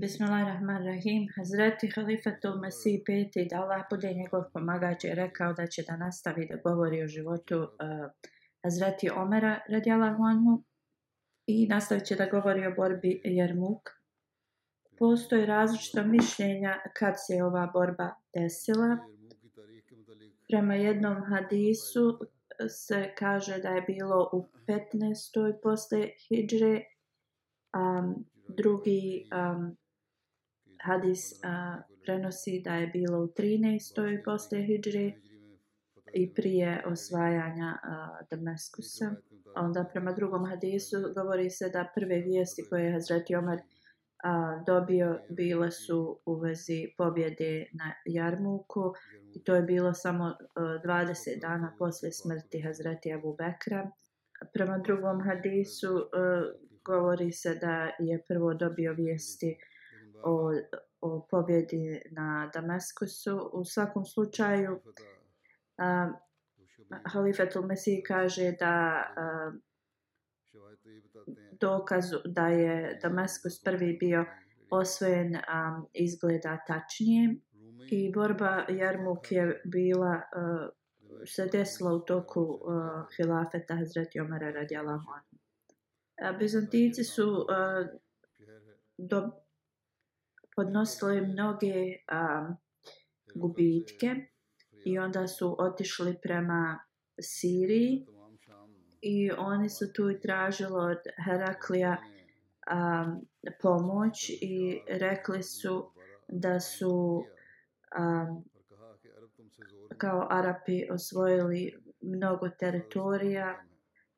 Bismillahirrahmanirrahim. Hazreti Halifatu Mesih peti, da Allah bude njegov pomagač, je rekao da će da nastavi da govori o životu uh, Hazreti Omera radijallahu anhu i nastavit će da govori o borbi Jermuk. Postoje različita mišljenja kad se ova borba desila. Prema jednom hadisu se kaže da je bilo u 15. posle Hidžre, um, drugi um, hadis uh, prenosi da je bilo u 13. posle Hidžre i prije osvajanja a, Damaskusa. Onda prema drugom hadisu govori se da prve vijesti koje je Hazreti Omar uh, dobio bile su u vezi pobjede na Jarmuku i to je bilo samo a, 20 dana posle smrti Hazreti Abu Bekra. Prema drugom hadisu a, govori se da je prvo dobio vijesti o, o pobjedi na Damaskusu. U svakom slučaju, a, Halifetul Mesih kaže da a, dokaz da je Damaskus prvi bio osvojen a, izgleda tačnije. I borba Jarmuk je bila a, se desila u toku uh, hilafeta Hazreti Omara radijalahu anhu. Bizantici su uh, do, podnosili mnoge a, gubitke i onda su otišli prema Siriji i oni su tu i tražili od Heraklija a, pomoć i rekli su da su a, kao Arapi osvojili mnogo teritorija.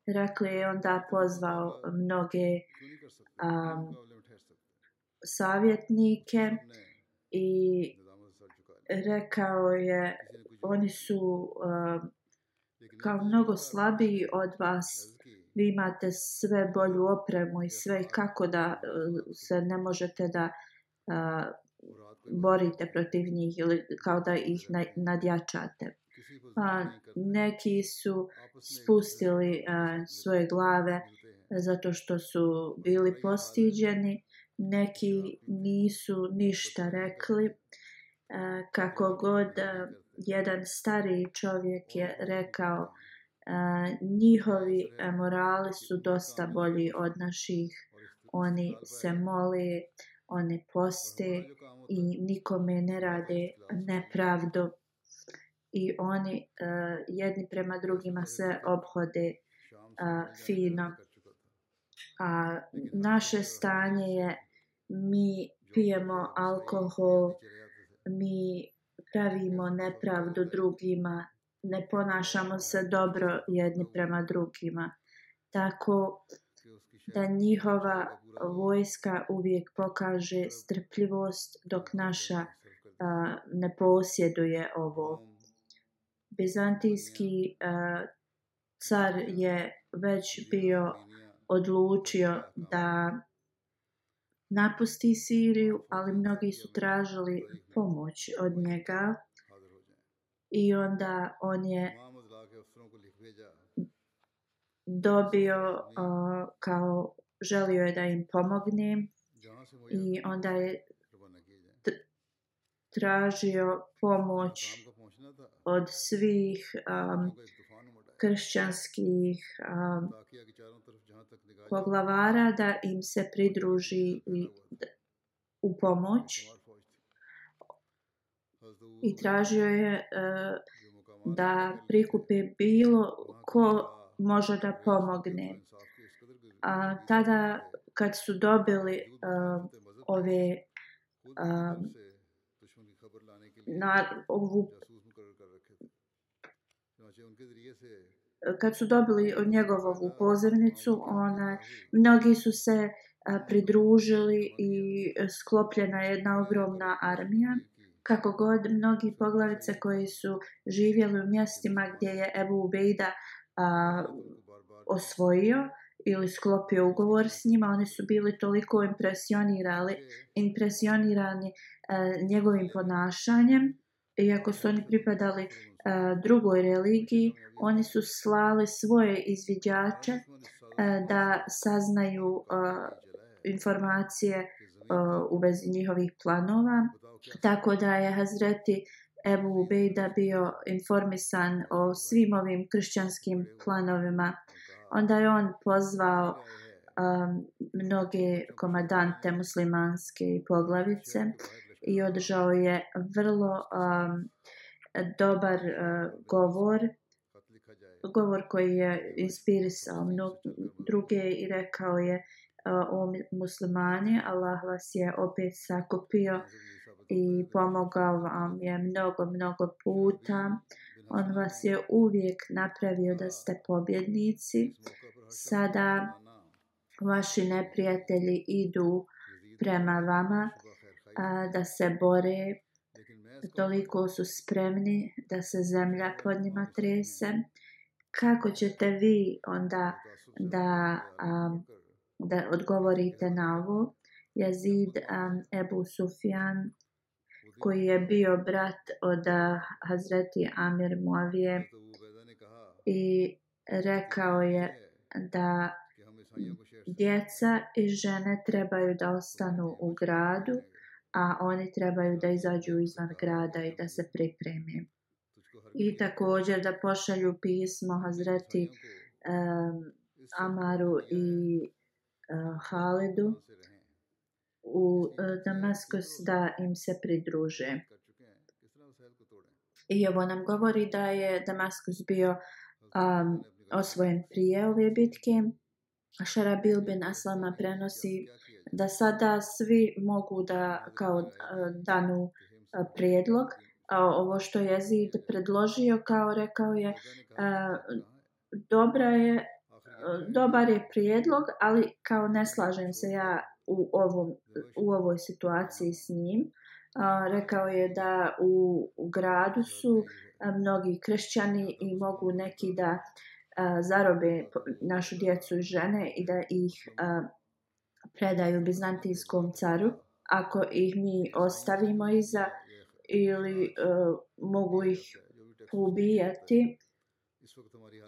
Rekli je onda pozvao mnoge um, savjetnike i rekao je oni su um, kao mnogo slabiji od vas. Vi imate sve bolju opremu i sve kako da uh, se ne možete da uh, borite protiv njih ili kao da ih nadjačate. A, neki su spustili a, svoje glave zato što su bili postiđeni, neki nisu ništa rekli. E, kako god e, jedan stari čovjek je rekao, e, njihovi morali su dosta bolji od naših. Oni se mole, oni poste i nikome ne rade nepravdu i oni uh, jedni prema drugima se obhode uh, fino. A naše stanje je mi pijemo alkohol, mi pravimo nepravdu drugima, ne ponašamo se dobro jedni prema drugima. Tako da njihova vojska uvijek pokaže strpljivost dok naša uh, ne posjeduje ovo. Bizantijski uh, car je već bio odlučio da napusti Siriju, ali mnogi su tražili pomoć od njega. I onda on je dobio uh, kao želio je da im pomogne. I onda je tražio pomoć od svih um, kršćanskih um, poglavara da im se pridruži i u pomoć i tražio je uh, da prikupe bilo ko može da pomogne. A, tada kad su dobili uh, ove uh, na ovu kad su dobili njegovu pozivnicu, ona, mnogi su se a, pridružili i sklopljena je jedna ogromna armija. Kako god, mnogi poglavice koji su živjeli u mjestima gdje je Ebu Ubejda a, osvojio ili sklopio ugovor s njima, oni su bili toliko impresionirali, impresionirani a, njegovim ponašanjem, iako su oni pripadali E, drugoj religiji, oni su slali svoje izviđače e, da saznaju e, informacije u vezi njihovih planova, tako da je Hazreti Ebu Ubejda bio informisan o svim ovim kršćanskim planovima. Onda je on pozvao um, mnoge komadante muslimanske i poglavice i održao je vrlo um, dobar uh, govor govor koji je inspirisao druge i rekao je uh, o muslimani Allah vas je opet sakupio i pomogao vam je mnogo, mnogo puta. On vas je uvijek napravio da ste pobjednici. Sada vaši neprijatelji idu prema vama a, da se bore. Toliko su spremni da se zemlja pod njima trese. Kako ćete vi onda da, um, da odgovorite na ovo? Jazid um, Ebu Sufjan koji je bio brat od Hazreti Amir Muavije i rekao je da djeca i žene trebaju da ostanu u gradu, a oni trebaju da izađu izvan grada i da se pripreme. I također da pošalju pismo Hazreti um, Amaru i uh, Halidu u eh, Damaskus da im se pridruže. I ovo nam govori da je Damaskus bio um, osvojen prije ove bitke. Šarabil bin Aslama prenosi da sada svi mogu da kao e, danu e, prijedlog. A ovo što je Zid predložio, kao rekao je, e, dobra je, dobar je prijedlog, ali kao ne slažem se ja u, ovom, u ovoj situaciji s njim. A, rekao je da u, u gradu su a, mnogi kršćani i mogu neki da a, zarobe našu djecu i žene i da ih a, predaju bizantijskom caru. Ako ih mi ostavimo iza ili a, mogu ih ubijati.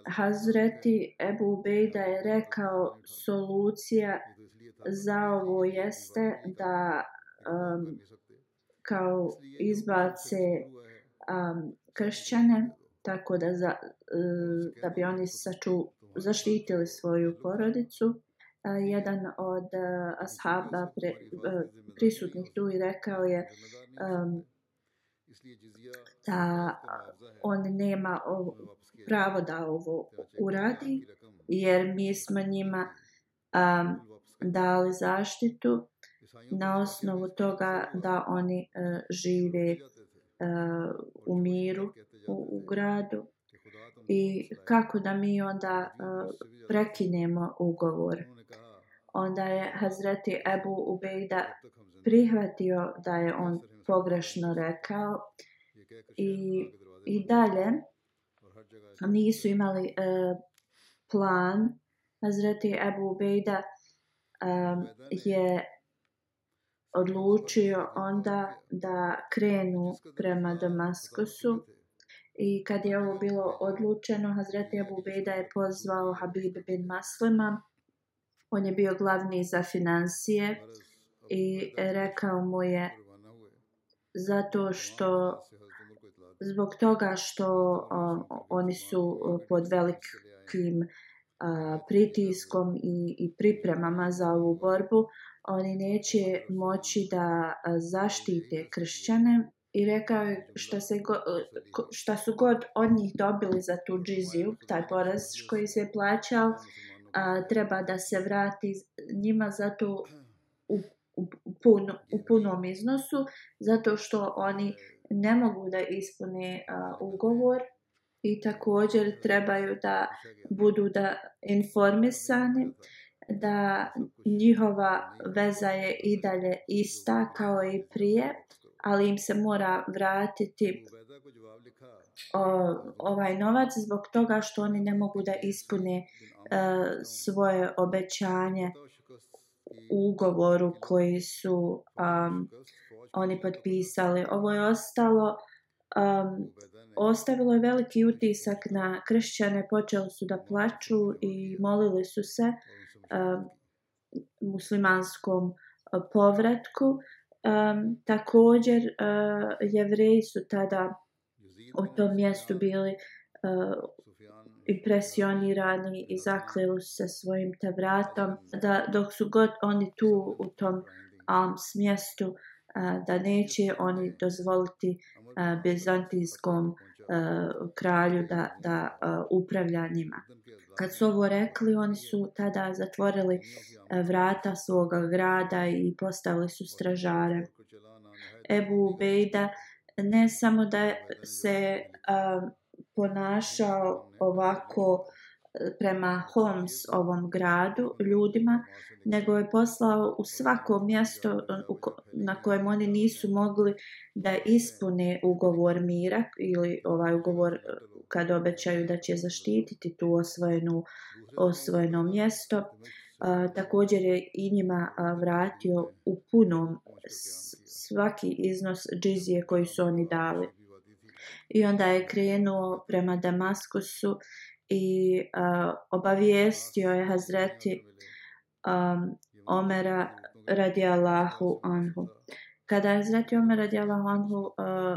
Hazreti Ebu Bejda je rekao solucija za ovo jeste da um, kao izbace um, kršćane tako da, za, uh, da bi oni saču, zaštitili svoju porodicu. Jedan od uh, ashaba pre, uh, prisutnih tu i rekao je um, da on nema ovo, pravo da ovo uradi jer mi smo njima um, dali zaštitu na osnovu toga da oni uh, žive uh, u miru u, u gradu? i kako da mi onda uh, prekinemo ugovor. Onda je Hazreti Ebu Ubejda prihvatio da je on pogrešno rekao. I, i dalje nisu imali uh, plan. Hazreti Ebu Ubejda um, je. odlučio onda da krenu prema Damaskusu. i kad je ovo bilo odlučeno, Hazreti Abu Beda je pozvao Habib bin Maslima, on je bio glavni za financije i rekao mu je zato što zbog toga što um, oni su pod velikim uh, pritiskom i, i pripremama za ovu borbu, oni neće moći da zaštite kršćane. I rekao je šta, se go, šta su god od njih dobili za tu džiziju, taj poraz koji se je plaćao, a, treba da se vrati njima zato u, u, pun, u punom iznosu, zato što oni ne mogu da ispune a, ugovor i također trebaju da budu da informisani da njihova veza je i dalje ista kao i prije, ali im se mora vratiti o, ovaj novac zbog toga što oni ne mogu da ispune uh, svoje obećanje u ugovoru koji su um, oni potpisali. Ovo je ostalo um, ostavilo je veliki utisak na kršćane, počeli su da plaču i molili su se um, muslimanskom uh, povratku. Um, također, uh, jevreji su tada o tom mjestu bili uh, impresionirani i zakleli se svojim tevratom, da dok su god oni tu u tom um, Alms mjestu, uh, da neće oni dozvoliti uh, bizantijskom uh, kralju da, da uh, upravlja njima. Kad su ovo rekli, oni su tada zatvorili uh, vrata svoga grada i postavili su stražare. Ebu Bejda ne samo da se um, ponašao ovako eh, prema Holmes ovom gradu ljudima, nego je poslao u svako mjesto eh, na kojem oni nisu mogli da ispune ugovor mira ili ovaj ugovor eh, kad obećaju da će zaštititi tu osvojenu, osvojeno mjesto. A, također je i njima a, vratio u punom svaki iznos džizije koji su oni dali. I onda je krenuo prema Damaskusu i uh, obavijestio je Hazreti um, Omera radijallahu anhu. Kada je Hazreti Omer radijallahu anhu uh,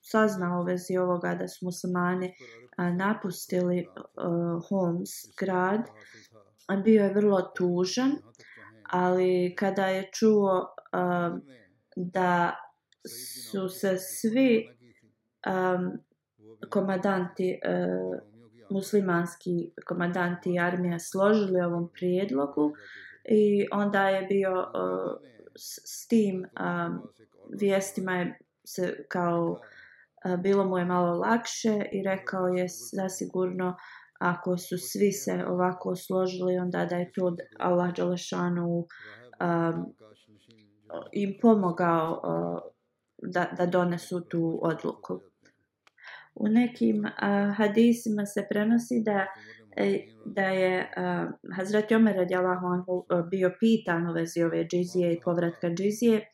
saznao u vezi ovoga da su muslimani uh, napustili uh, Homs grad, bio je vrlo tužan, ali kada je čuo Ehm, da su se svi ehm, um, komadanti uh, ehm, muslimanski komadanti armija složili ovom prijedlogu i onda je bio uh, s, s tim um, vijestima je se kao uh, bilo mu je malo lakše i rekao je zasigurno ako su svi se ovako složili onda da je to Allah Đalešanu um, im pomogao da, da donesu tu odluku. U nekim uh, hadisima se prenosi da e, da je uh, Hazreti Omer radijalahu anhu bio pitan u vezi ove džizije i povratka džizije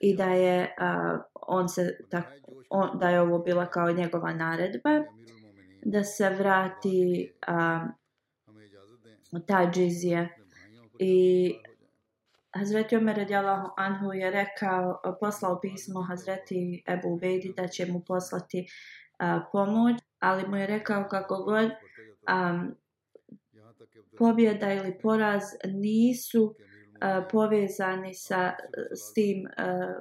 i da je uh, on se tak, on, da je ovo bila kao njegova naredba da se vrati uh, ta džizija i Hazreti Omer radijalahu anhu je rekao, poslao pismo Hazreti Ebu Ubejdi da će mu poslati a, pomoć, ali mu je rekao kako god a, pobjeda ili poraz nisu a, povezani sa s tim a,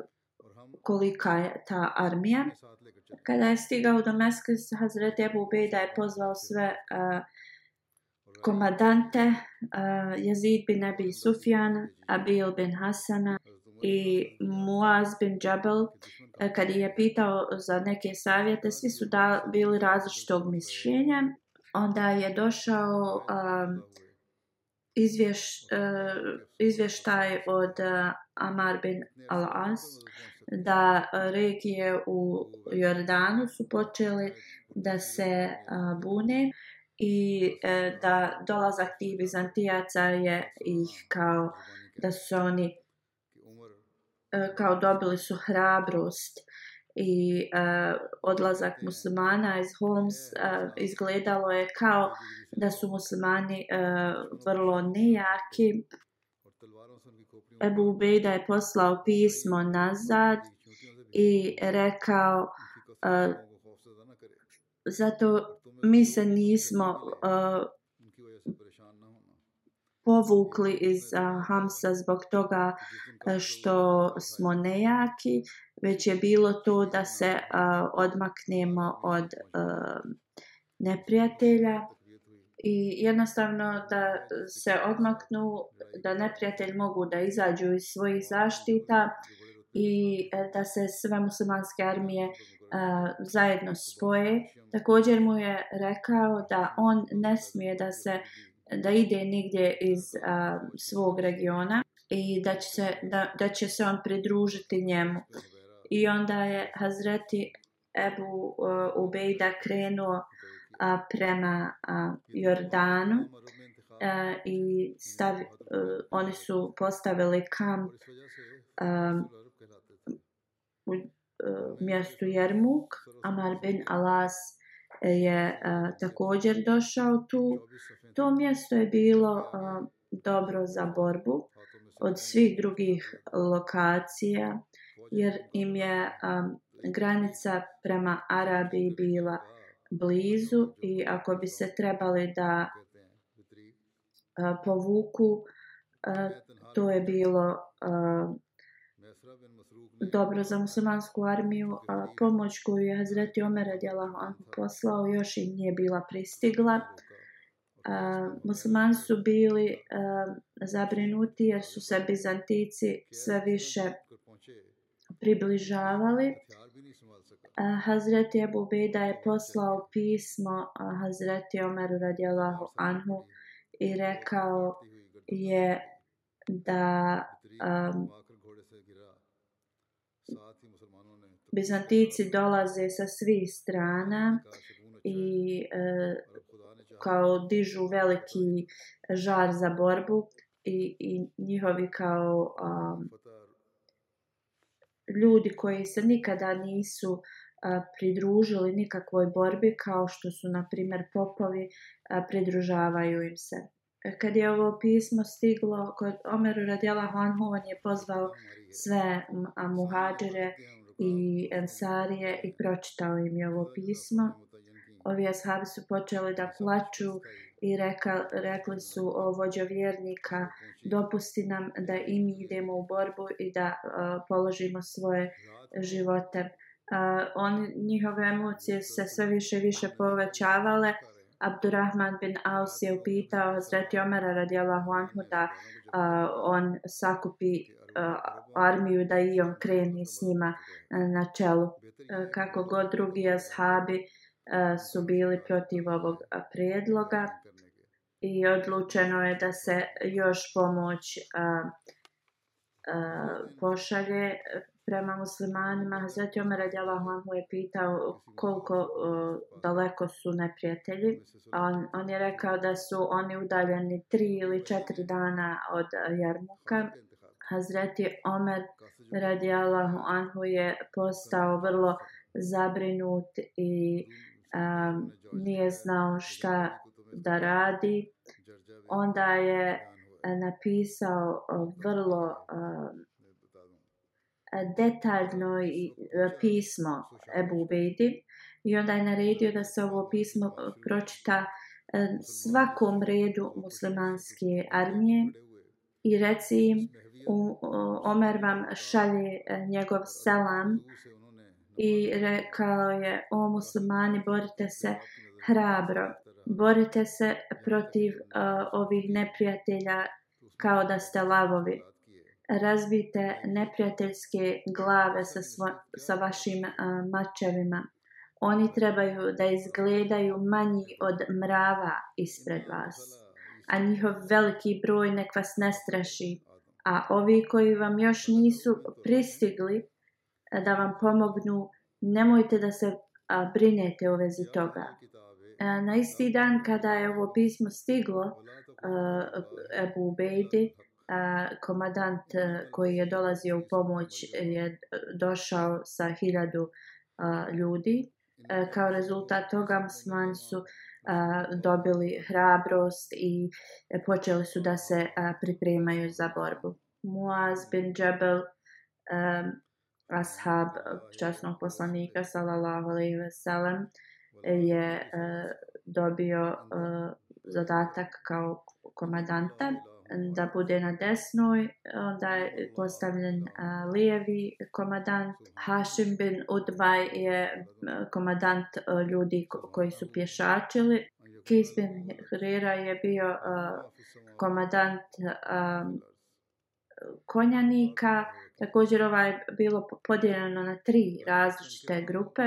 kolika je ta armija. Kada je stigao do Meskus, Hazreti Ebu Ubejda je pozvao sve a, komadante uh, Jezid bin Abi Sufjan, Abil bin Hasana i Muaz bin Džabel, uh, kad je pitao za neke savjete, svi su da, bili različitog mišljenja. Onda je došao um, izvješ, uh, izvještaj od uh, Amar bin Al-As da regije u Jordanu su počeli da se uh, bune i e, da dolazak tih Bizantijaca je ih kao da su oni e, kao dobili su hrabrost i e, odlazak muslimana iz Holmes e, izgledalo je kao da su muslimani e, vrlo nejaki. Ebu Ubejda je poslao pismo nazad i rekao uh, zato mi se nismo uh, povukli iz uh, Hamsa zbog toga e, što smo nejaki, već je bilo to da se uh, odmaknemo od uh, neprijatelja i jednostavno da se odmaknu, da neprijatelj mogu da izađu iz svojih zaštita i da se sve muslimanske armije uh, zajedno spoje. Također mu je rekao da on ne smije da se da ide nigdje iz a, svog regiona i da će, se, da, da će se on pridružiti njemu. I onda je Hazreti Ebu uh, Ubejda krenuo a, prema a, Jordanu a, i stav, a, oni su postavili kamp a, u Eh, mjestu Jermuk. Amar bin Alas eh, je uh, također došao tu. To mjesto je bilo uh, dobro za borbu od svih drugih lokacija jer im je um, granica prema Arabiji bila blizu i ako bi se trebali da uh, povuku uh, to je bilo uh, dobro za muslimansku armiju a pomoć koju je Hazreti Omer radijalahu anhu poslao još im nije bila pristigla. Uh, muslimani su bili uh, zabrinuti jer su se Bizantici sve više približavali. Uh, Hazreti Abu Beda je poslao pismo uh, Hazreti Omeru radijalahu anhu i rekao je da um, Bizantici dolaze sa svih strana i e, kao dižu veliki žar za borbu i, i njihovi kao um, ljudi koji se nikada nisu a, pridružili nikakvoj borbi kao što su na primjer popovi a, pridružavaju im se. Kad je ovo pismo stiglo kod Omeru Radjela Hanhu, on je pozvao sve muhađire i ensarije i pročitao im je ovo pismo ovi ashabi su počeli da plaču i reka, rekli su o vođo vjernika dopusti nam da i mi idemo u borbu i da uh, položimo svoje živote. Uh, on, njihove emocije se sve više i više povećavale. Abdurrahman bin Aus je upitao Hazreti Omara radijalahu anhu da uh, on sakupi Eh, armiju da i on kreni s njima uh, na čelu. Uh, kako god drugi ashabi uh, su bili protiv ovog prijedloga i odlučeno je da se još pomoć pošalje prema muslimanima. Hazreti Omer Adjalahu Anhu je pitao koliko uh, daleko su neprijatelji. On, on je rekao da su oni udaljeni tri ili četiri dana od Jarmuka. Hazreti Omer radijallahu anhu je postao vrlo zabrinut i um, nije znao šta da radi. Onda je napisao vrlo um, detaljno pismo Ebu Ubejdi. I onda je naredio da se ovo pismo pročita svakom redu muslimanske armije i reci im Omer vam šalje e, njegov selam i rekao je o muslimani borite se hrabro. Borite se protiv uh, ovih neprijatelja kao da ste lavovi. Razbite neprijateljske glave sa, svo, sa vašim uh, mačevima. Oni trebaju da izgledaju manji od mrava ispred vas a njihov veliki broj nek vas ne straši a ovi koji vam još nisu pristigli e, da vam pomognu, nemojte da se brinete u vezi toga. E, na isti dan kada je ovo pismo stiglo e, Ebu Ubejdi, komadant koji je dolazio u pomoć je došao sa hiljadu ljudi. Kao rezultat toga muslimani su dobili hrabrost i e, počeli su da se pripremaju za borbu. Muaz bin Jabal, ashab časnog poslanika salallahu alaihi ve sellem je e, dobio e, zadatak kao komadanta da bude na desnoj, onda je postavljen uh, lijevi komadant. Hashim bin Udbaj je komadant uh, ljudi ko koji su pješačili. Kis bin Hrira je bio uh, komadant uh, konjanika. Također ovaj bilo podijeljeno na tri različite grupe.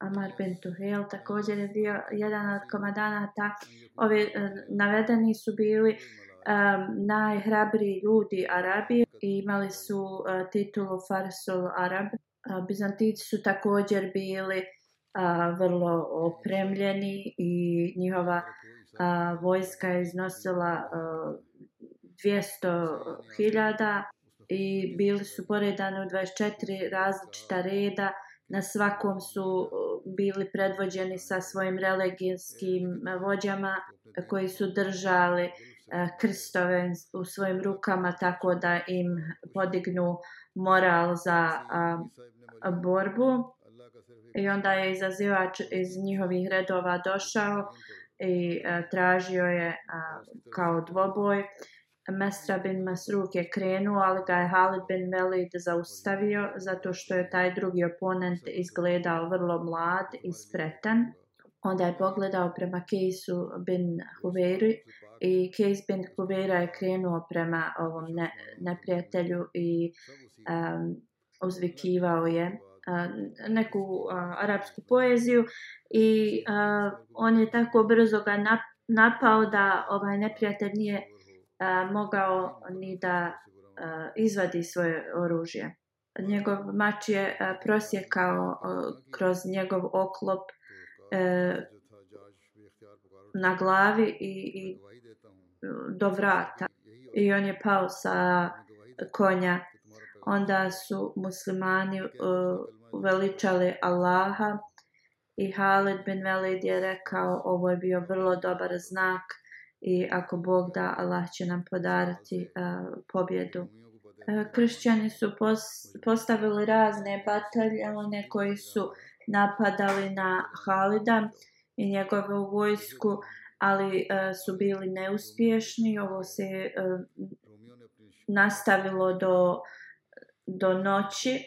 Amar bin Tuhel također je bio jedan od komadanata. Ovi uh, navedeni su bili uh, um, najhrabriji ljudi Arabije i imali su uh, titulu Farsul Arab. Uh, Bizantici su također bili uh, vrlo opremljeni i njihova uh, vojska je iznosila uh, 200.000 i bili su poredani u 24 različita reda. Na svakom su bili predvođeni sa svojim religijskim vođama koji su držali uh, E, krstove u svojim rukama tako da im podignu moral za a, borbu i onda je izazivač iz njihovih redova došao i a, tražio je a, kao dvoboj Mesra bin Masruk je krenuo, ali ga je Halid bin Velid zaustavio zato što je taj drugi oponent izgledao vrlo mlad i spretan. Onda je pogledao prema Kejsu bin Huveri i Case bin Kubeira je krenuo prema ovom ne, neprijatelju i um, uzvikivao je uh, neku uh, arapsku poeziju i uh, on je tako brzo ga nap, napao da ovaj neprijatelj nije uh, mogao ni da uh, izvadi svoje oružje. Njegov mač je uh, prosjekao uh, kroz njegov oklop uh, na glavi i, i do vrata i on je pao sa konja. Onda su muslimani uh, veličali Allaha i Halid bin Velid je rekao ovo je bio vrlo dobar znak i ako Bog da Allah će nam podariti uh, pobjedu. Uh, kršćani su pos, postavili razne bataljone koji su napadali na Halida i njegovu vojsku ali uh, su bili neuspješni. Ovo se uh, nastavilo do, do noći.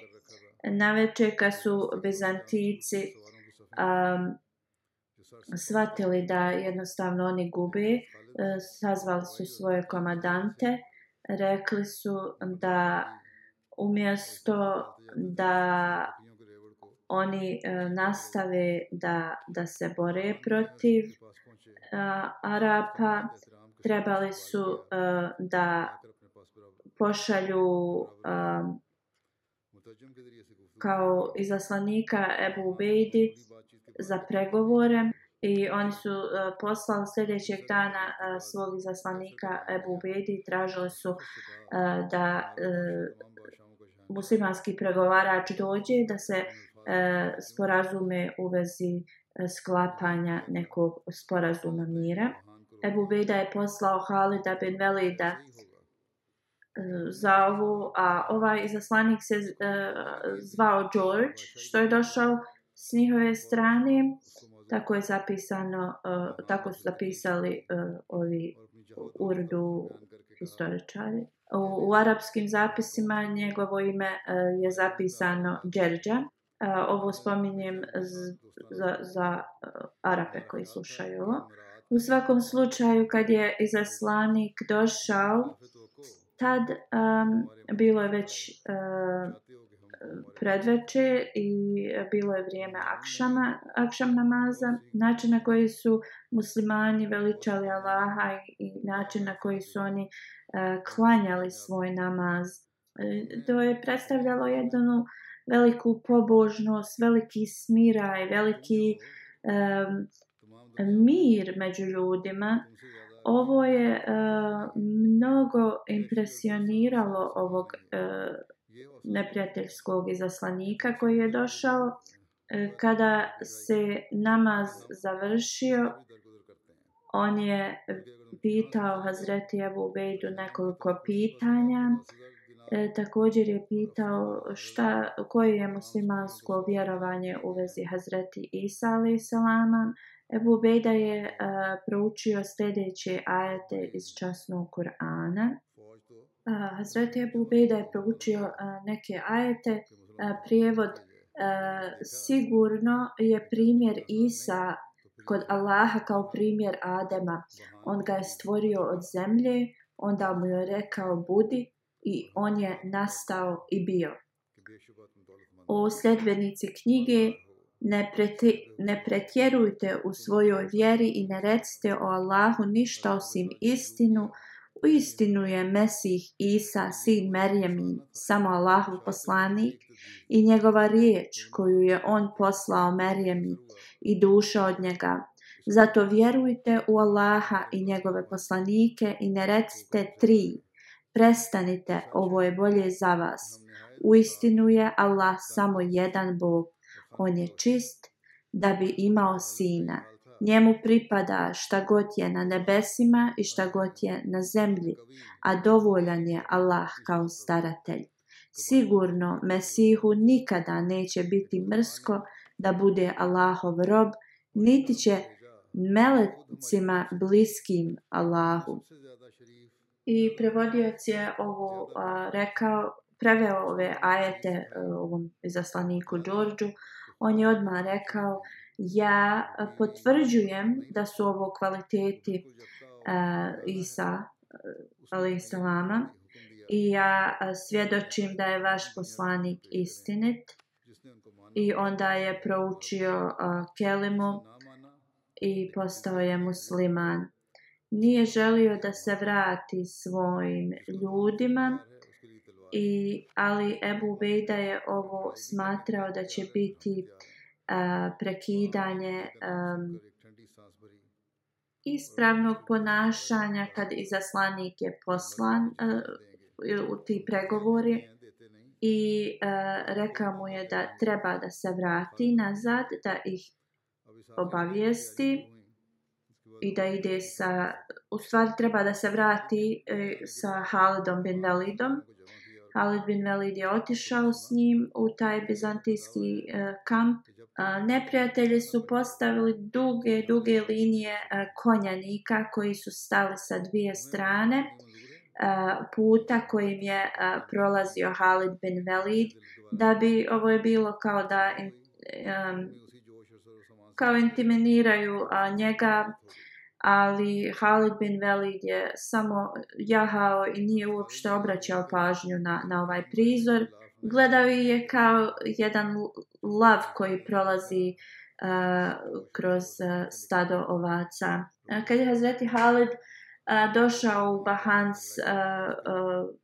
Na kad su Bizantici um, shvatili da jednostavno oni gube, uh, sazvali su svoje komadante, rekli su da umjesto da oni uh, nastave da, da se bore protiv uh, Arapa. Trebali su uh, da pošalju uh, kao izaslanika Ebu Ubejdi za pregovore i oni su uh, poslali sljedećeg dana uh, svog izaslanika Ebu Ubejdi. I tražili su uh, da uh, muslimanski pregovarač dođe da se uh, E, sporazume u vezi e, sklapanja nekog sporazuma mira. Ebu Beda je poslao Halida bin Velida e, za ovu, a ovaj zaslanik se zvao George, što je došao s njihove strane. Tako je zapisano, tako su zapisali ovi urdu historičari. U, u arapskim zapisima njegovo ime je zapisano Džerđa ovo spominjem za, za e, Arape koji slušaju ovo. U svakom slučaju kad je izaslanik došao, tad um, bilo je već uh, predveče i bilo je vrijeme akšama, akšam namaza. Način na koji su muslimani veličali Allaha i način na koji su oni uh, klanjali svoj namaz. To je predstavljalo jednu veliku pobožnost, veliki smiraj, veliki um, mir među ljudima. Ovo je uh, mnogo impresioniralo ovog uh, neprijateljskog izaslanika koji je došao uh, kada se namaz završio on je pitao Hazreti Ebu Bejdu nekoliko pitanja e, također je pitao šta, koje je muslimansko vjerovanje u vezi Hazreti Isa a.s. Ebu Bejda je e, proučio sljedeće ajete iz časnog Kur'ana. E, Hazreti Ebu Bejda je proučio e, neke ajete. e, prijevod e, sigurno je primjer Isa kod Allaha kao primjer Adema. On ga je stvorio od zemlje, onda mu je rekao budi i on je nastao i bio. O sljedbenici knjige ne, preti, ne pretjerujte u svojoj vjeri i ne recite o Allahu ništa osim istinu. U istinu je Mesih Isa, sin Merjemin, samo Allahu poslanik i njegova riječ koju je on poslao Merjemin i duša od njega. Zato vjerujte u Allaha i njegove poslanike i ne recite tri. Prestanite, ovo je bolje za vas. U istinu je Allah samo jedan Bog on je čist da bi imao sina. Njemu pripada šta god je na nebesima i šta god je na zemlji, a dovoljan je Allah kao staratelj. Sigurno Mesihu nikada neće biti mrsko da bude Allahov rob, niti će melecima bliskim Allahu. I prevodioc je ovo a, rekao, preveo ove ajete a, ovom izaslaniku Đorđu, on je odmah rekao ja potvrđujem da su ovo kvaliteti a, Isa uh, salama i ja svjedočim da je vaš poslanik istinit. I onda je proučio uh, kelimu i postao je musliman nije želio da se vrati svojim ljudima I, ali Ebu Vejda je ovo smatrao da će biti uh, prekidanje um, ispravnog ponašanja kad izaslanik je poslan uh, u ti pregovori i uh, rekao mu je da treba da se vrati nazad da ih obavijesti i da ide sa u stvari treba da se vrati e, sa Halidom bin Velidom Khalid bin Velid je otišao s njim u taj bizantijski e, kamp. E, neprijatelji su postavili duge, duge linije e, konjanika koji su stali sa dvije strane e, puta kojim je e, prolazio Khalid bin Velid da bi ovo je bilo kao da um, kao intiminiraju uh, njega ali Halid bin Velid je samo jahao i nije uopšte obraćao pažnju na, na ovaj prizor. Gledao je kao jedan lav koji prolazi uh, kroz uh, stado ovaca. Uh, kad je Hazreti Halid uh, došao u Bahans uh, uh,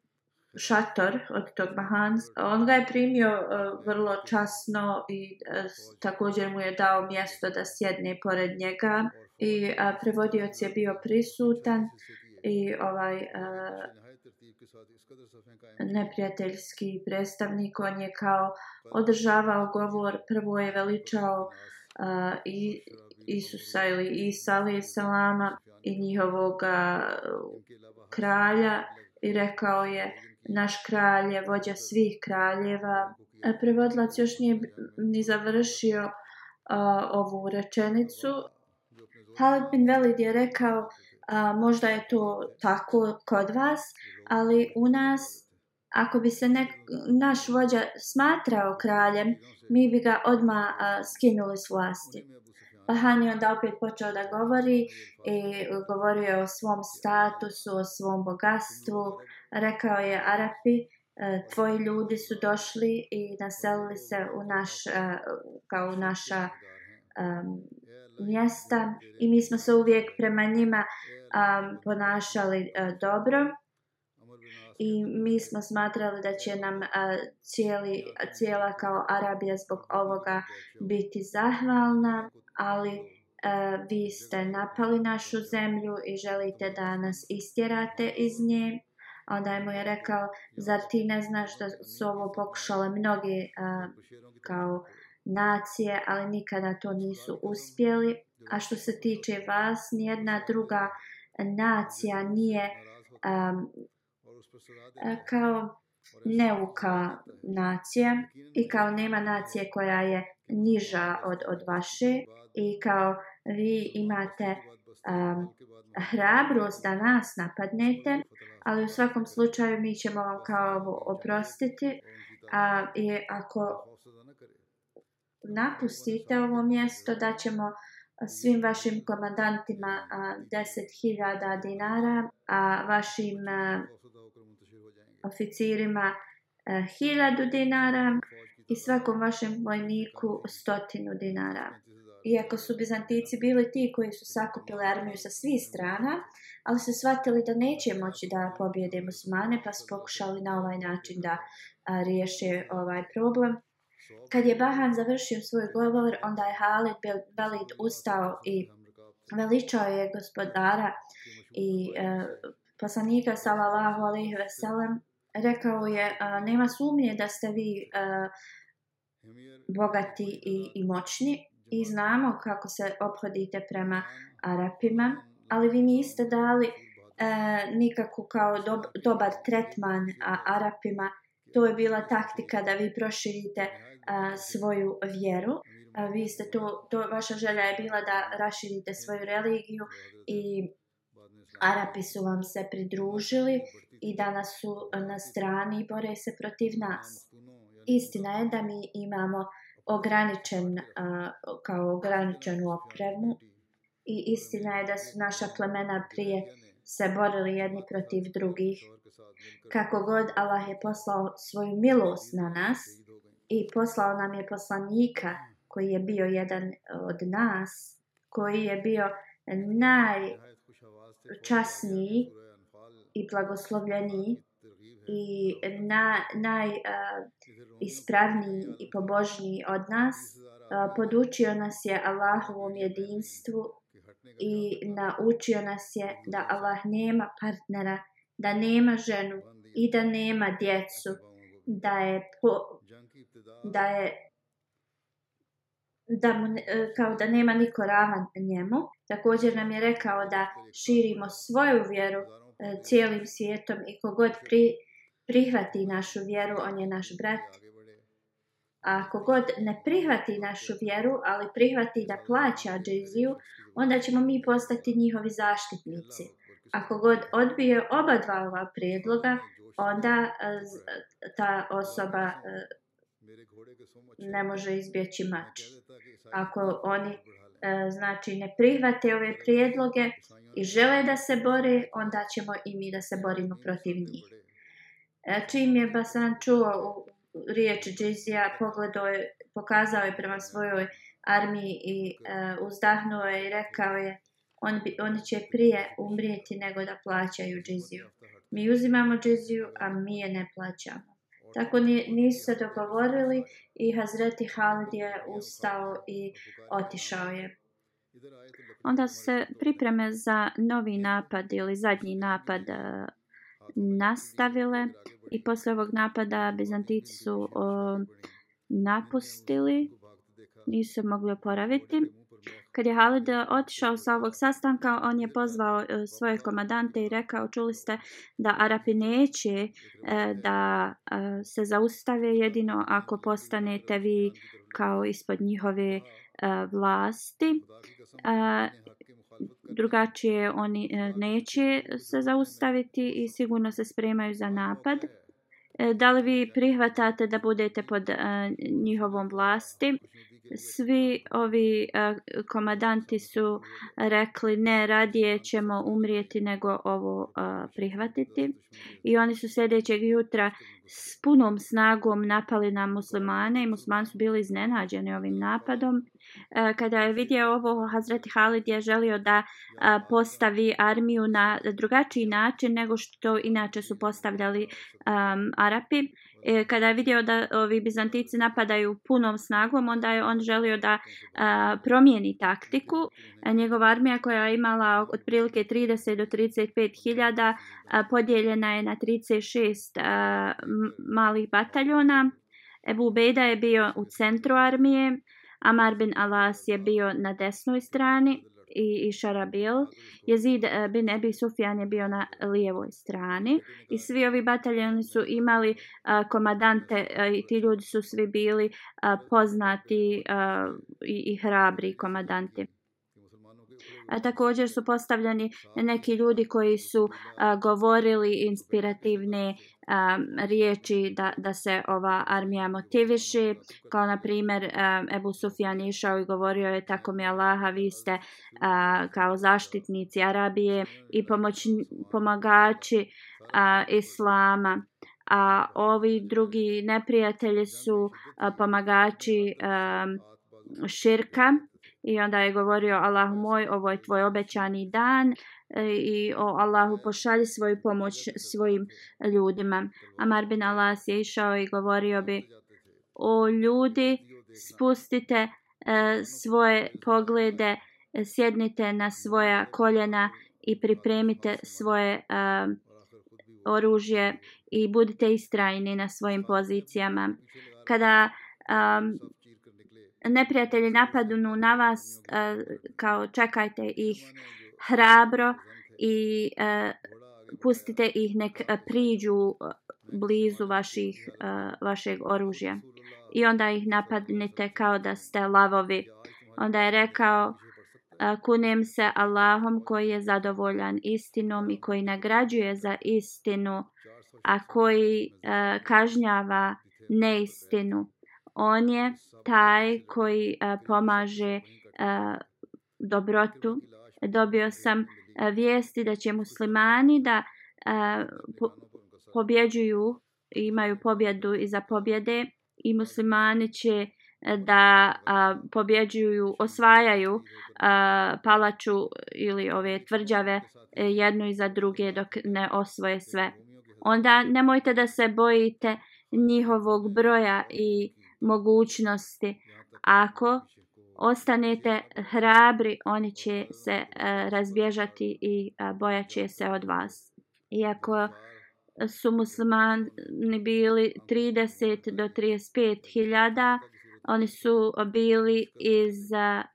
šator od tog Bahans, on ga je primio uh, vrlo časno i uh, također mu je dao mjesto da sjedne pored njega i a, prevodioc je bio prisutan i ovaj a, neprijateljski predstavnik on je kao održavao govor prvo je veličao a, i Isusa ili Isa alaih salama i njihovog kralja i rekao je naš kralj je vođa svih kraljeva. Prevodilac još nije ni završio a, ovu rečenicu Halid bin Velid je rekao, a, možda je to tako kod vas, ali u nas, ako bi se nek, naš vođa smatrao kraljem, mi bi ga odmah a, skinuli s vlasti. Pa Bahan je onda opet počeo da govori i govorio o svom statusu, o svom bogatstvu. Rekao je Arapi, e, tvoji ljudi su došli i naselili se u naš, e, kao u naša um, mjesta i mi smo se uvijek prema njima um, ponašali uh, dobro i mi smo smatrali da će nam uh, cijeli, cijela kao Arabija zbog ovoga biti zahvalna, ali e, vi ste napali našu zemlju i želite da nas istjerate iz nje. Onda je mu je rekao, zar ti ne znaš da su ovo pokušale mnogi uh, kao nacije, ali nikada to nisu uspjeli. A što se tiče vas, nijedna druga nacija nije um, kao neuka nacija i kao nema nacije koja je niža od, od vaše i kao vi imate um, hrabrost da nas napadnete, ali u svakom slučaju mi ćemo vam kao ovo oprostiti a, i ako napustite ovo mjesto da ćemo svim vašim komandantima 10.000 dinara, a vašim oficirima 1000 dinara i svakom vašem vojniku stotinu dinara. Iako su Bizantici bili ti koji su sakupili armiju sa svih strana, ali su shvatili da neće moći da pobjede musmane, pa su pokušali na ovaj način da a, riješe ovaj problem. Kad je Bahan završio svoj govor, onda je Halid Belid ustao i veličao je gospodara i e, poslanika sallallahu alaihi ve sellem rekao je a, nema sumnje da ste vi a, bogati i, i moćni i znamo kako se obhodite prema Arapima, ali vi niste dali e, a, nikako kao dob, dobar tretman a, Arapima. To je bila taktika da vi proširite a, svoju vjeru. A, vi ste to, to, vaša želja je bila da raširite svoju religiju i Arapi su vam se pridružili i danas su na strani i bore se protiv nas. Istina je da mi imamo ograničen, kao ograničenu opremu i istina je da su naša plemena prije se borili jedni protiv drugih. Kako god Allah je poslao svoju milost na nas i poslao nam je poslanika koji je bio jedan od nas, koji je bio najčasniji i blagoslovljeniji i na, naj uh, i pobožniji od nas. Uh, podučio nas je Allahovom jedinstvu i naučio nas je da Allah nema partnera, da nema ženu i da nema djecu, da je po, da je da mu, e, kao da nema niko ravan njemu. Također nam je rekao da širimo svoju vjeru e, cijelim svijetom i kogod pri, prihvati našu vjeru, on je naš brat. A ako god ne prihvati našu vjeru, ali prihvati da plaća džiziju, onda ćemo mi postati njihovi zaštitnici. Ako god odbije oba dva ova prijedloga, onda e, ta osoba ne može izbjeći mač. Ako oni znači ne prihvate ove prijedloge, i žele da se bore, onda ćemo i mi da se borimo protiv njih. E, čim je Basan čuo riječ Džizija, pogledao je, pokazao je prema svojoj armiji i uh, uzdahnuo je i rekao je on bi, oni će prije umrijeti nego da plaćaju Džiziju. Mi uzimamo Džiziju, a mi je ne plaćamo. Tako nisu se dogovorili i Hazreti Halid je ustao i otišao je. Onda su se pripreme za novi napad ili zadnji napad e, nastavile i posle ovog napada Bizantici su napustili, nisu se mogli oporaviti. Kad je Halid eh, otišao sa ovog sastanka, on je pozvao eh, svoje komadante i rekao, čuli ste da Arapi neće eh, da se zaustave jedino ako postanete vi kao ispod njihove vlasti. Drugačije oni e, neće se zaustaviti i sigurno se spremaju za napad. Da li vi prihvatate da budete pod uh, njihovom vlasti? Svi ovi uh, komadanti su rekli ne, radije ćemo umrijeti nego ovo prihvatiti. I oni su sljedećeg jutra s punom snagom napali na muslimane i muslimani su bili iznenađeni ovim napadom Kada je vidio ovo, Hazreti Halid je želio da postavi armiju na drugačiji način nego što inače su postavljali um, Arapi. E, kada je vidio da ovi Bizantici napadaju punom snagom, onda je on želio da a, promijeni taktiku. A, njegova armija koja je imala otprilike 30 do 35 hiljada podijeljena je na 36 a, malih bataljona. Ebu Bejda je bio u centru armije, Amar bin Alas je bio na desnoj strani i, i Šarabil. Jezid eh, bin Ebi Sufjan je bio na lijevoj strani. I svi ovi bataljoni su imali uh, komadante uh, i ti ljudi su svi bili uh, poznati uh, i, i hrabri komadanti. A također su postavljeni neki ljudi koji su a, govorili inspirativne a, riječi da, da se ova armija motiviše. Kao na primjer a, Ebu Sufjan išao i govorio je tako mi Allaha vi ste a, kao zaštitnici Arabije i pomoć, pomagači a, Islama. A ovi drugi neprijatelji su a, pomagači a, širka i onda je govorio Allahu moj, ovo je tvoj obećani dan e, i o Allahu pošalji svoju pomoć svojim ljudima. Amar bin Alas je išao i govorio bi o ljudi spustite e, svoje poglede, sjednite na svoja koljena i pripremite svoje e, oružje i budite istrajni na svojim pozicijama. Kada um, neprijatelji napadnu na vas uh, kao čekajte ih hrabro i uh, pustite ih nek e, priđu blizu vaših, uh, vašeg oružja. I onda ih napadnite kao da ste lavovi. Onda je rekao uh, kunem se Allahom koji je zadovoljan istinom i koji nagrađuje za istinu a koji uh, kažnjava neistinu on je taj koji e, pomaže uh, dobrotu. Dobio sam e, vijesti da će muslimani da uh, po, pobjeđuju, imaju pobjedu iza pobjede i muslimani će da a, pobjeđuju, osvajaju a, palaču ili ove tvrđave jednu iza druge dok ne osvoje sve. Onda nemojte da se bojite njihovog broja i mogućnosti. Ako ostanete hrabri, oni će se uh, razbježati i uh, bojaće se od vas. Iako su muslimani bili 30 do 35 hiljada, oni su bili iz uh,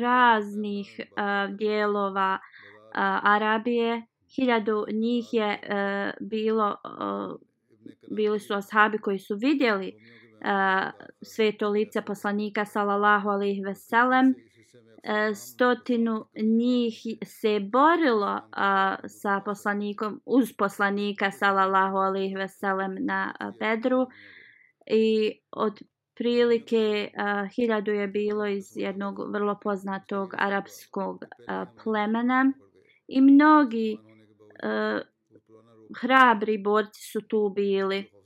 raznih uh, dijelova uh, Arabije. Hiljadu njih je uh, bilo, uh, bili su ashabi koji su vidjeli a, sveto lice poslanika sallallahu alejhi ve sellem e, stotinu njih se borilo a, sa poslanikom uz poslanika sallallahu alejhi ve sellem na a, Bedru. I od prilike a, hiljadu je bilo iz jednog vrlo poznatog arapskog a, plemena. I mnogi a, hrabri borci su tu bili.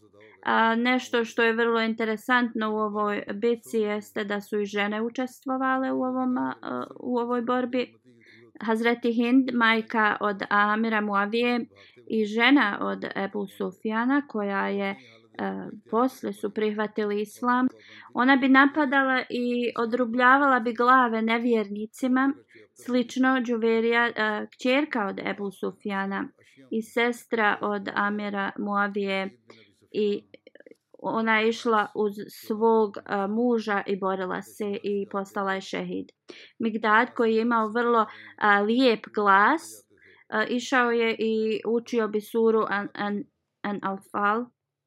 A, nešto što je vrlo interesantno u ovoj bici jeste da su i žene učestvovale u, ovom, a, u ovoj borbi. Hazreti Hind, majka od Amira Muavije i žena od Ebu Sufjana koja je a, posle su prihvatili islam. Ona bi napadala i odrubljavala bi glave nevjernicima, slično Džuverija, e, kćerka od Ebu Sufjana i sestra od Amira Muavije i ona je išla uz svog a, muža i borila se i postala je šehid. Migdad koji je imao vrlo a, lijep glas, a, išao je i učio bi suru an, an, an Alfal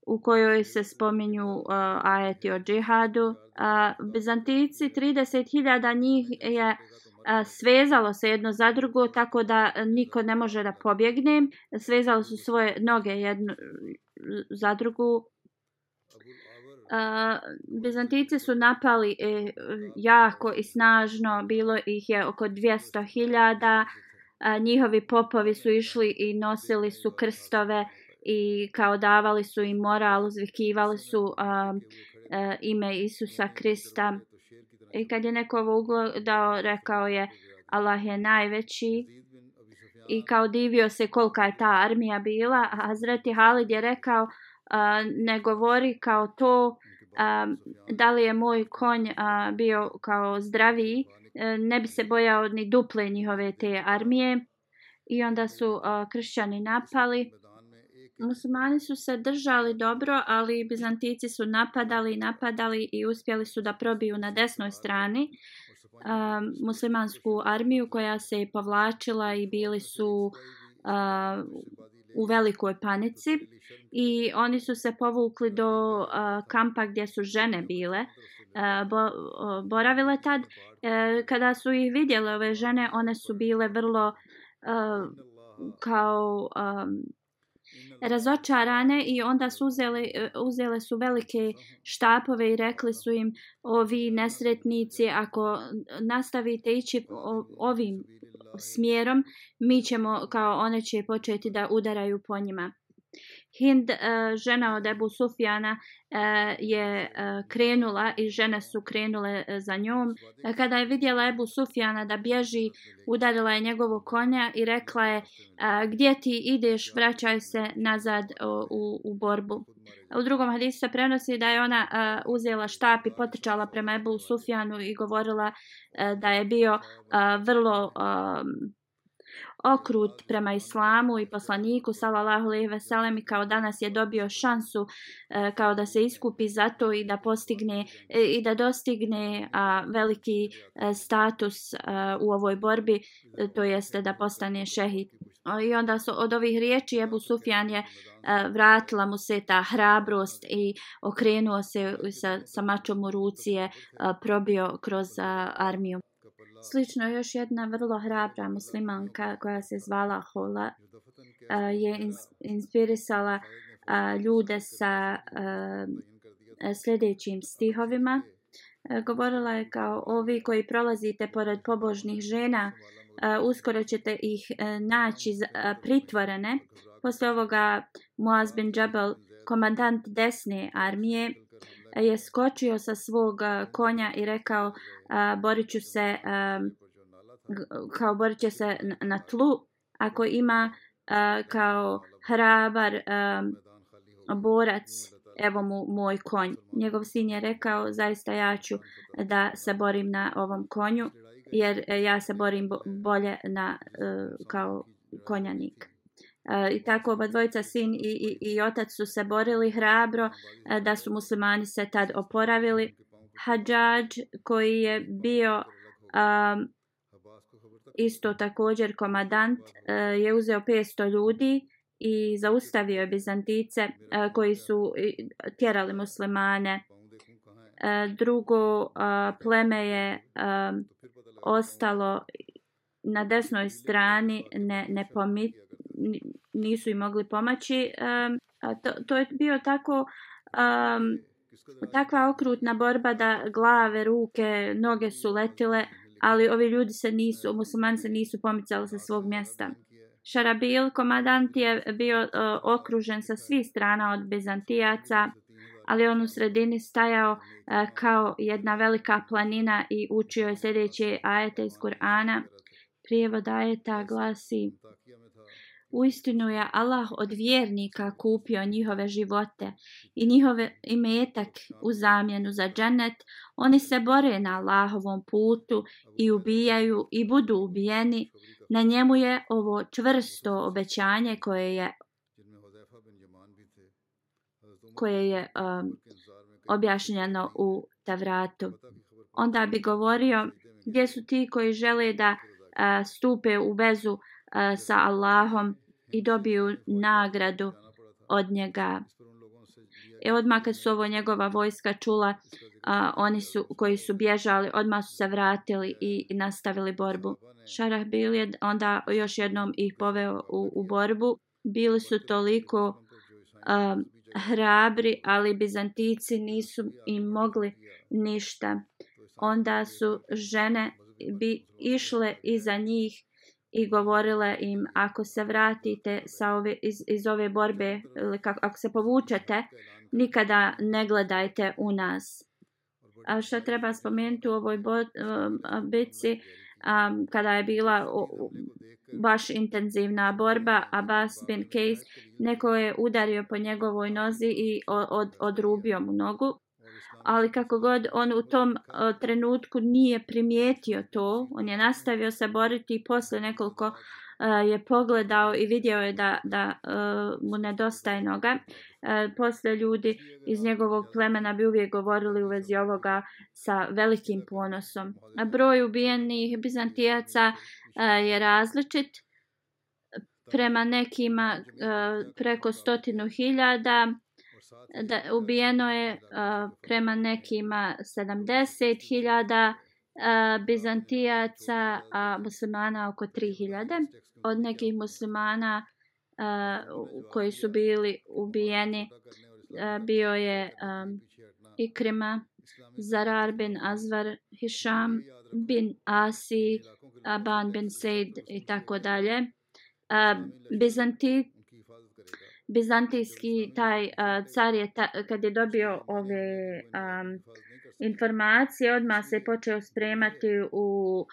u kojoj se spominju uh, ajeti o džihadu. Uh, Bizantici, 30.000 njih je uh, svezalo se jedno za drugo tako da niko ne može da pobjegne. Svezalo su svoje noge jedno za drugu. Uh, Bizantici su napali e, jako i snažno, bilo ih je oko 200.000. Uh, njihovi popovi su išli i nosili su krstove i kao davali su im moral, uzvikivali su uh, ime Isusa Krista. I kad je neko ovo ugledao, rekao je Allah je najveći i kao divio se kolika je ta armija bila. A Hazreti Halid je rekao uh, ne govori kao to uh, da li je moj konj uh, bio kao zdraviji. Uh, ne bi se bojao ni duple njihove te armije. I onda su uh, kršćani napali muslimani su se držali dobro, ali bizantici su napadali i napadali i uspjeli su da probiju na desnoj strani um, muslimansku armiju koja se je povlačila i bili su uh, u velikoj panici. I oni su se povukli do uh, kampa gdje su žene bile bo, boravile tad. E, kada su ih vidjele ove žene one su bile vrlo uh, kao um, razočarane i onda su uzele, uzele su velike štapove i rekli su im ovi nesretnici ako nastavite ići ovim smjerom mi ćemo kao one će početi da udaraju po njima. Hind, eh, žena od Ebu Sufjana, eh, je eh, krenula i žene su krenule za njom. Kada je vidjela Ebu Sufjana da bježi, udarila je njegovo konja i rekla je gdje ti ideš, vraćaj se nazad u, u borbu. U drugom hadisu se prenosi da je ona uh, uzela štap i potrčala prema Ebu Sufjanu i govorila uh, da je bio uh, vrlo okrut prema islamu i poslaniku sallallahu alejhi ve sellem kao danas je dobio šansu e, kao da se iskupi za to i da postigne e, i da dostigne a, veliki e, status a, u ovoj borbi e, to jeste da postane šehid. I onda su od ovih riječi Ebu Sufjan je a, vratila mu se ta hrabrost i okrenuo se sa, sa mačom u ruci je a, probio kroz a, armiju. Slično još jedna vrlo hrabra muslimanka koja se zvala Hola eh, je inspirisala eh, ljude sa eh, sljedećim stihovima. Govorila je kao ovi koji prolazite pored pobožnih žena, uskoro ćete ih naći pritvorene. Posle ovoga Muaz bin Jabal, komandant desne armije, je skočio sa svog konja i rekao borit ću se kao borit će se na tlu. Ako ima kao hrabar borac evo mu moj konj. Njegov sin je rekao zaista ja ću da se borim na ovom konju jer e, ja se borim bolje na e, kao konjanik. E, I tako oba dvojica, sin i, i, i otac su se borili hrabro e, da su muslimani se tad oporavili. Hadžađ koji je bio um, isto također komadant uh, je uzeo 500 ljudi i zaustavio je Bizantice uh, koji su tjerali muslimane. Uh, drugo uh, pleme je ostalo na desnoj strani ne, ne pomit, nisu im mogli pomoći. Um, to, to je bio tako um, takva okrutna borba da glave, ruke, noge su letile, ali ovi ljudi se nisu, muslimani se nisu pomicali sa svog mjesta. Šarabil, komadant, je bio uh, okružen sa svih strana od Bizantijaca, ali on u sredini stajao uh, kao jedna velika planina i učio je sljedeće ajete iz Kur'ana. Prijevod ajeta glasi Uistinu je Allah od vjernika kupio njihove živote i njihove imetak u zamjenu za džennet. Oni se bore na Allahovom putu i ubijaju i budu ubijeni. Na njemu je ovo čvrsto obećanje koje je koje je um, objašnjeno u Tavratu. Onda bi govorio gdje su ti koji žele da uh, stupe u vezu a, sa Allahom i dobiju nagradu od njega. E odmah kad su ovo njegova vojska čula, a, oni su, koji su bježali, odmah su se vratili i, i nastavili borbu. Šarah bil je onda još jednom ih poveo u, u borbu. Bili su toliko a, hrabri, ali bizantici nisu im mogli ništa. Onda su žene bi išle iza njih i govorile im ako se vratite sa ove, iz, iz ove borbe ili kako, ako se povučete nikada ne gledajte u nas A što treba spomenuti u ovoj bo, um, bitci, um, kada je bila o, baš intenzivna borba, Abbas bin Kejs, neko je udario po njegovoj nozi i od, odrubio mu nogu. Ali kako god on u tom uh, trenutku nije primijetio to, on je nastavio se boriti i posle nekoliko uh, je pogledao i vidio je da, da uh, mu nedostaje noga. Uh, posle ljudi iz njegovog plemena bi uvijek govorili u vezi ovoga sa velikim ponosom. A broj ubijenih bizantijaca uh, je različit. Prema nekima uh, preko stotinu hiljada, da ubijeno je uh, prema nekima 70.000 uh, bizantijaca, a muslimana oko 3.000. Od nekih muslimana uh, koji su bili ubijeni uh, bio je um, Ikrima, Zarar bin Azvar, Hisham bin Asi, Aban bin Sejd i tako dalje. Bizanti, bizantijski taj uh, car je ta, kad je dobio ove um, informacije odmah se počeo spremati u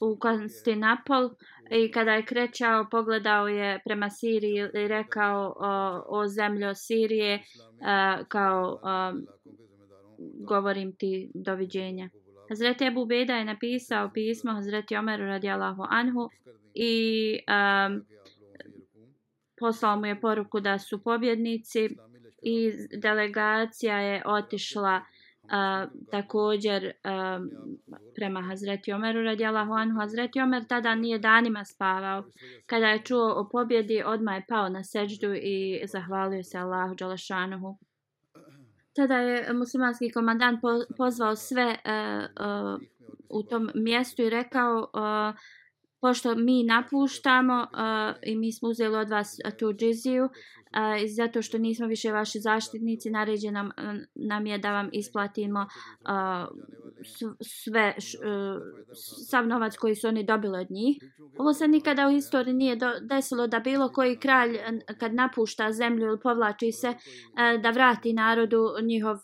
u Konstantinopol i kada je krećao pogledao je prema Siriji i rekao o, o zemljo Sirije uh, kao um, govorim ti doviđenja. Hazreti Ebu Beda je napisao pismo Hazreti Omeru radijalahu anhu i um, poslao mu je poruku da su pobjednici i delegacija je otišla uh, također uh, prema Hazreti Omeru radijallahu anhu. Hazreti Omer tada nije danima spavao. Kada je čuo o pobjedi, odmah je pao na seđdu i zahvalio se Allahu Đalašanuhu. Tada je muslimanski komandant pozvao sve uh, uh, u tom mjestu i rekao uh, pošto mi napuštamo uh, i mi smo uzeli od vas eh, tu džiziju, uh, zato što nismo više vaši zaštitnici, naređeno nam, nam je da vam isplatimo uh, sve, š, uh, sav novac koji su oni dobili od njih. Ovo se nikada u historiji nije do, desilo da bilo koji kralj kad napušta zemlju ili povlači se uh, da vrati narodu njihov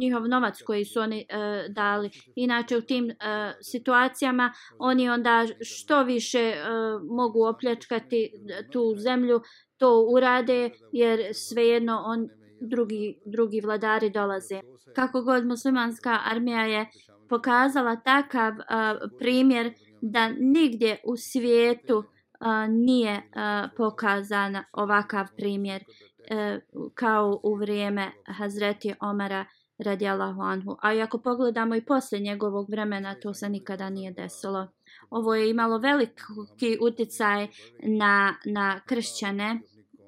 njihov novac koji su oni e, dali. Inače u tim e, situacijama oni onda što više e, mogu opljačkati tu zemlju, to urade jer svejedno on drugi, drugi vladari dolaze. Kako god muslimanska armija je pokazala takav a, primjer da nigdje u svijetu a, nije a, pokazan ovakav primjer a, kao u vrijeme Hazreti Omara radijallahu anhu. A ako pogledamo i poslije njegovog vremena, to se nikada nije desilo. Ovo je imalo veliki utjecaj na, na kršćane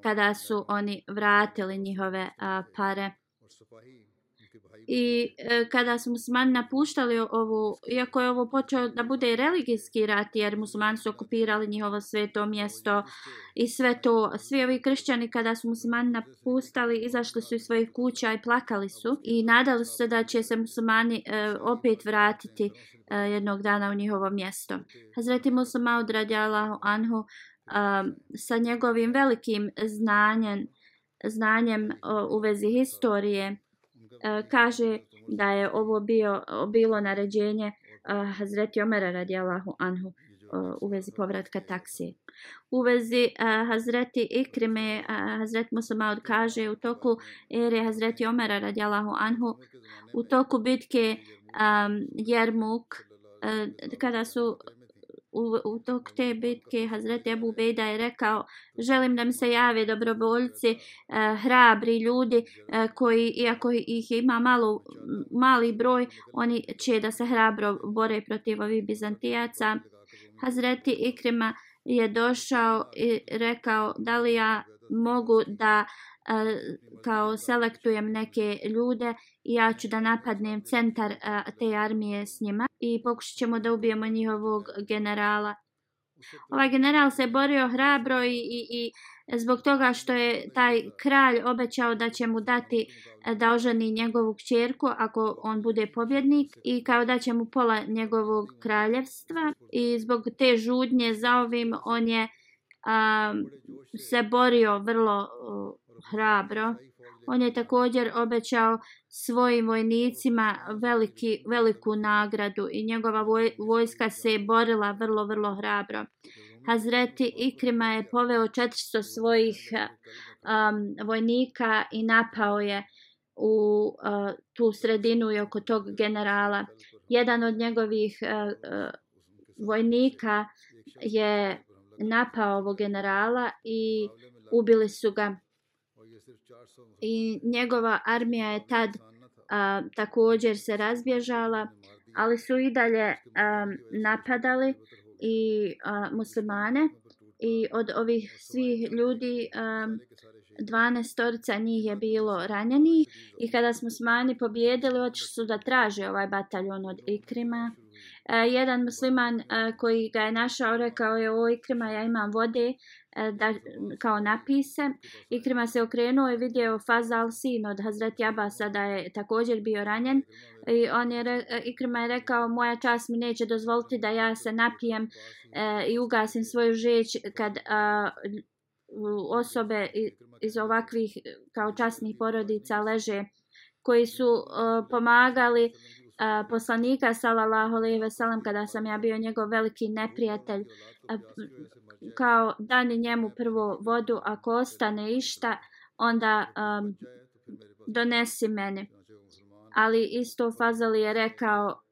kada su oni vratili njihove a, pare. I e, kada su muslimani napuštali ovu, iako je ovo počeo da bude religijski rat, jer muslimani su okupirali njihovo sveto mjesto i sve to, svi ovi kršćani kada su muslimani napustali, izašli su iz svojih kuća i plakali su i nadali su se da će se muslimani e, opet vratiti e, jednog dana u njihovo mjesto. Hazreti Musa Maud radijalahu anhu um, sa njegovim velikim znanjem, znanjem uh, u vezi historije E, kaže da je ovo bio bilo naređenje uh, Hazreti Omera radijallahu anhu uh, u vezi povratka taksije. U vezi uh, Hazreti Ikrime, uh, Hazret Musamad kaže u toku ere Hazreti Omera radijallahu anhu, u toku bitke um, Jermuk, uh, kada su u, u tok te bitke Hazreti Abu Beda je rekao želim da mi se jave dobrovoljci eh, hrabri ljudi eh, koji iako ih ima malo, mali broj oni će da se hrabro bore protiv ovih Bizantijaca. Hazreti Ikrima je došao i rekao da li ja mogu da eh, kao selektujem neke ljude i ja ću da napadnem centar te armije s njima i pokušat ćemo da ubijemo njihovog generala. Ovaj general se borio hrabro i, i, i zbog toga što je taj kralj obećao da će mu dati da oženi njegovu kćerku ako on bude pobjednik i kao da će mu pola njegovog kraljevstva i zbog te žudnje za ovim on je a, se borio vrlo a, hrabro On je također obećao svojim vojnicima veliki, veliku nagradu i njegova voj, vojska se je borila vrlo, vrlo hrabro. Hazreti Ikrima je poveo 400 svojih um, vojnika i napao je u uh, tu sredinu i oko tog generala. Jedan od njegovih uh, uh, vojnika je napao ovog generala i ubili su ga. I njegova armija je tad a, također se razbježala, ali su i dalje a, napadali i a, muslimane i od ovih svih ljudi a, 12 storica njih je bilo ranjeni i kada smo smani pobjedili otišli su da traže ovaj bataljon od Ikrima. E, jedan musliman e, koji ga je našao rekao je o Ikrima ja imam vode E, da, kao napise. Ikrima se okrenuo i vidio Fazal sin od Hazreti Abasa da je također bio ranjen. I on je, re, e, Ikrima je rekao moja čast mi neće dozvoliti da ja se napijem e, i ugasim svoju žeć kad a, osobe iz ovakvih kao časnih porodica leže koji su uh, pomagali uh, poslanika sallallahu alejhi ve sellem kada sam ja bio njegov veliki neprijatelj uh, kao dani njemu prvo vodu ako ostane išta onda um, donesi meni ali isto Fazali je rekao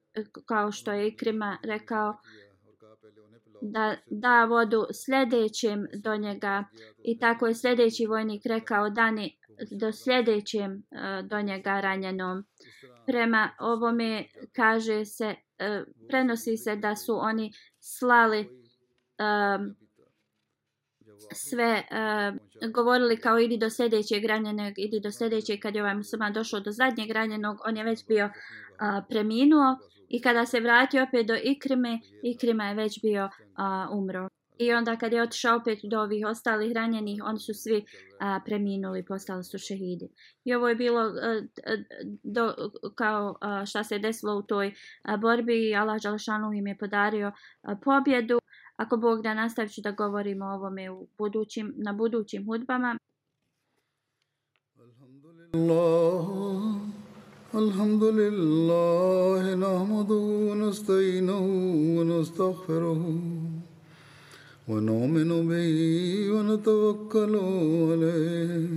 kao što je Ikrima rekao da da vodu sljedećem do njega i tako je sljedeći vojnik rekao dani do sljedećem uh, do njega ranjenom. Prema ovome kaže se, uh, prenosi se da su oni slali um, sve, uh, govorili kao idi do sljedećeg ranjenog, idi do sljedećeg, kad je ovaj musliman došao do zadnjeg ranjenog, on je već bio uh, preminuo I kada se vratio opet do Ikrime, Ikrima je već bio uh, umro. I onda kad je otišao opet do ovih ostalih ranjenih, oni su svi a, preminuli, postali su šehidi. I ovo je bilo a, do, kao a, šta se desilo u toj a, borbi i Allah Đalšanu im je podario a, pobjedu. Ako Bog da nastavit da govorimo o ovome u budućim, na budućim hudbama. Alhamdulillah. لله نحمده ونستعينه ونستغفره ونؤمن به ونتوكل عليه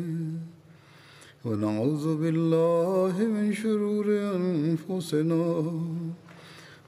ونعوذ بالله من شرور انفسنا